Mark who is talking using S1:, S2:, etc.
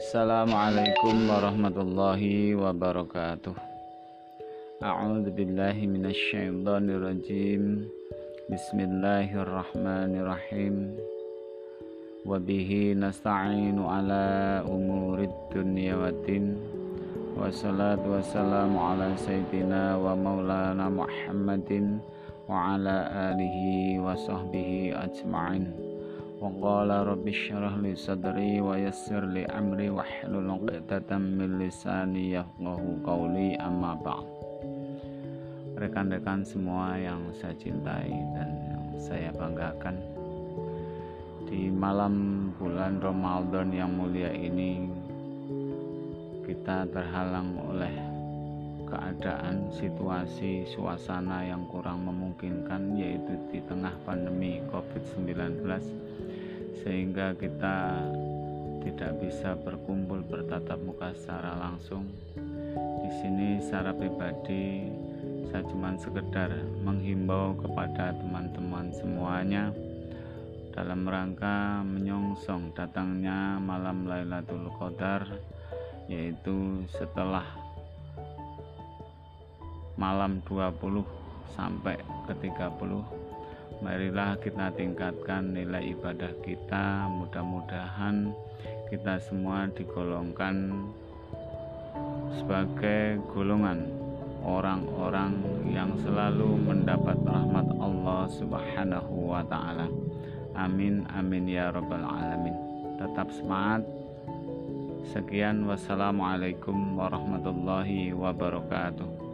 S1: Assalamualaikum warahmatullahi wabarakatuh A'udzu billahi minasyaitonir rajim Bismillahirrahmanirrahim Wa bihi nasta'inu ala umurid dunya waddin Wassalatu wassalamu ala sayyidina wa maulana Muhammadin wa ala alihi wa sahbihi ajma'in وقال رب اشرح لي صدري ويسر لي أمري واحلل عقدة من lisani yafqahu qawli amma ba'd rekan-rekan semua yang saya cintai dan yang saya banggakan di malam bulan Ramadan yang mulia ini kita terhalang oleh keadaan situasi suasana yang kurang memungkinkan yaitu di tengah pandemi Covid-19 sehingga kita tidak bisa berkumpul bertatap muka secara langsung. Di sini secara pribadi saya cuma sekedar menghimbau kepada teman-teman semuanya dalam rangka menyongsong datangnya malam Lailatul Qadar yaitu setelah malam 20 sampai ke 30 marilah kita tingkatkan nilai ibadah kita mudah-mudahan kita semua digolongkan sebagai golongan orang-orang yang selalu mendapat rahmat Allah Subhanahu wa taala. Amin amin ya rabbal alamin. Tetap semangat. Sekian wassalamualaikum warahmatullahi wabarakatuh.